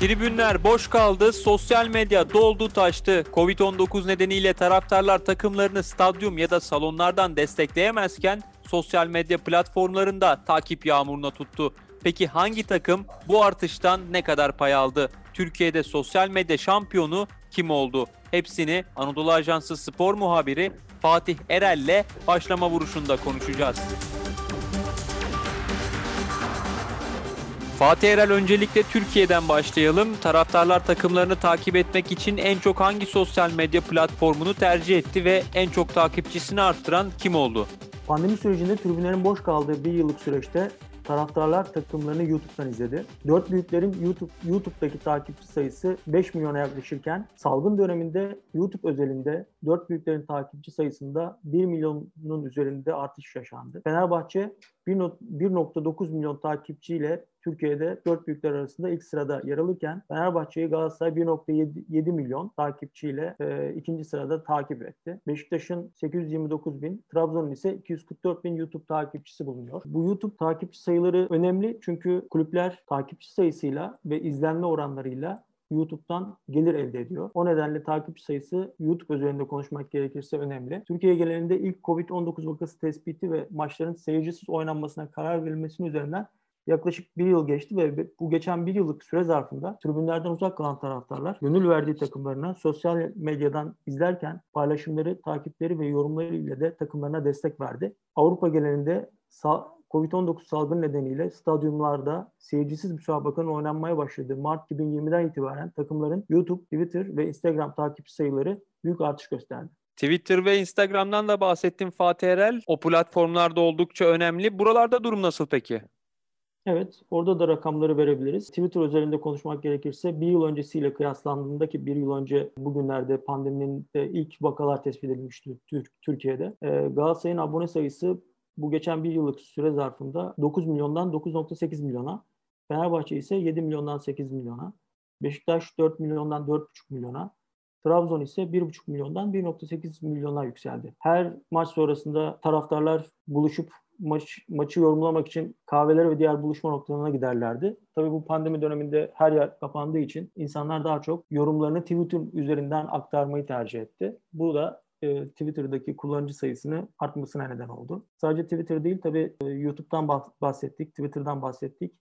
Tribünler boş kaldı, sosyal medya doldu taştı. Covid-19 nedeniyle taraftarlar takımlarını stadyum ya da salonlardan destekleyemezken sosyal medya platformlarında takip yağmuruna tuttu. Peki hangi takım bu artıştan ne kadar pay aldı? Türkiye'de sosyal medya şampiyonu kim oldu? Hepsini Anadolu Ajansı spor muhabiri Fatih Erel'le başlama vuruşunda konuşacağız. Fatih Erel öncelikle Türkiye'den başlayalım. Taraftarlar takımlarını takip etmek için en çok hangi sosyal medya platformunu tercih etti ve en çok takipçisini arttıran kim oldu? Pandemi sürecinde tribünlerin boş kaldığı bir yıllık süreçte taraftarlar takımlarını YouTube'dan izledi. Dört büyüklerin YouTube YouTube'daki takipçi sayısı 5 milyona yaklaşırken salgın döneminde YouTube özelinde dört büyüklerin takipçi sayısında 1 milyonun üzerinde artış yaşandı. Fenerbahçe 1.9 milyon takipçiyle Türkiye'de dört büyükler arasında ilk sırada yer alırken Fenerbahçe'yi Galatasaray 1.7 milyon takipçiyle e, ikinci sırada takip etti. Beşiktaş'ın 829 bin, Trabzon'un ise 244 bin YouTube takipçisi bulunuyor. Bu YouTube takipçi sayıları önemli çünkü kulüpler takipçi sayısıyla ve izlenme oranlarıyla YouTube'dan gelir elde ediyor. O nedenle takipçi sayısı YouTube üzerinde konuşmak gerekirse önemli. Türkiye genelinde ilk COVID-19 vakası tespiti ve maçların seyircisiz oynanmasına karar verilmesinin üzerinden yaklaşık bir yıl geçti ve bu geçen bir yıllık süre zarfında tribünlerden uzak kalan taraftarlar gönül verdiği takımlarına sosyal medyadan izlerken paylaşımları, takipleri ve yorumları ile de takımlarına destek verdi. Avrupa genelinde Covid-19 salgın nedeniyle stadyumlarda seyircisiz müsabakanın oynanmaya başladığı Mart 2020'den itibaren takımların YouTube, Twitter ve Instagram takipçi sayıları büyük artış gösterdi. Twitter ve Instagram'dan da bahsettim Fatih Erel. O platformlarda oldukça önemli. Buralarda durum nasıl peki? Evet, orada da rakamları verebiliriz. Twitter üzerinde konuşmak gerekirse bir yıl öncesiyle kıyaslandığında ki bir yıl önce bugünlerde pandeminin ilk vakalar tespit edilmişti Türkiye'de. Galatasaray'ın abone sayısı bu geçen bir yıllık süre zarfında 9 milyondan 9.8 milyona, Fenerbahçe ise 7 milyondan 8 milyona, Beşiktaş 4 milyondan 4.5 milyona, Trabzon ise 1,5 milyondan 1.8 milyona yükseldi. Her maç sonrasında taraftarlar buluşup maç, maçı yorumlamak için kahvelere ve diğer buluşma noktalarına giderlerdi. Tabii bu pandemi döneminde her yer kapandığı için insanlar daha çok yorumlarını Twitter üzerinden aktarmayı tercih etti. Bu da e, Twitter'daki kullanıcı sayısını artmasına neden oldu. Sadece Twitter değil tabii e, YouTube'dan bahsettik, Twitter'dan bahsettik.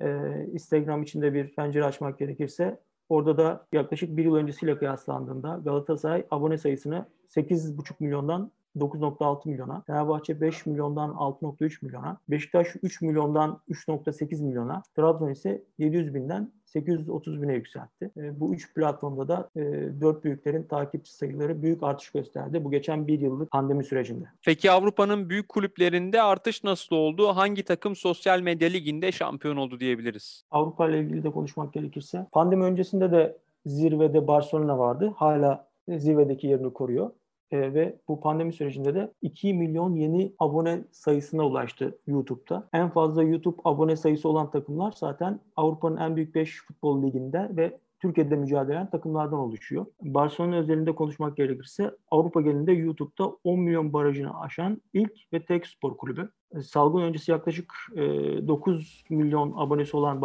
E, Instagram için de bir pencere açmak gerekirse orada da yaklaşık bir yıl öncesiyle kıyaslandığında Galatasaray abone sayısını 8,5 milyondan 9.6 milyona, Fenerbahçe 5 milyondan 6.3 milyona, Beşiktaş 3 milyondan 3.8 milyona, Trabzon ise 700 binden 830 bine yükseltti. E, bu üç platformda da e, dört büyüklerin takipçi sayıları büyük artış gösterdi bu geçen bir yıllık pandemi sürecinde. Peki Avrupa'nın büyük kulüplerinde artış nasıl oldu? Hangi takım sosyal medya liginde şampiyon oldu diyebiliriz? Avrupa ile ilgili de konuşmak gerekirse pandemi öncesinde de zirvede Barcelona vardı. Hala zirvedeki yerini koruyor e, ve bu pandemi sürecinde de 2 milyon yeni abone sayısına ulaştı YouTube'da. En fazla YouTube abone sayısı olan takımlar zaten Avrupa'nın en büyük 5 futbol liginde ve Türkiye'de mücadele eden takımlardan oluşuyor. Barcelona özelinde konuşmak gerekirse Avrupa genelinde YouTube'da 10 milyon barajını aşan ilk ve tek spor kulübü. E, salgın öncesi yaklaşık 9 e, milyon abonesi olan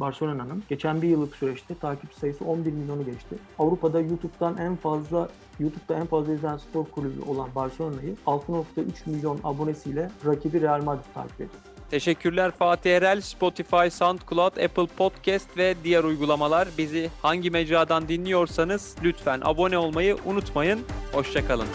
Barcelona'nın geçen bir yıllık süreçte takipçi sayısı 11 milyonu geçti. Avrupa'da YouTube'dan en fazla YouTube'da en fazla izlenen spor kulübü olan Barcelona'yı 6.3 milyon abonesiyle rakibi Real Madrid takip ediyor. Teşekkürler Fatih Erel. Spotify, SoundCloud, Apple Podcast ve diğer uygulamalar bizi hangi mecradan dinliyorsanız lütfen abone olmayı unutmayın. Hoşçakalın.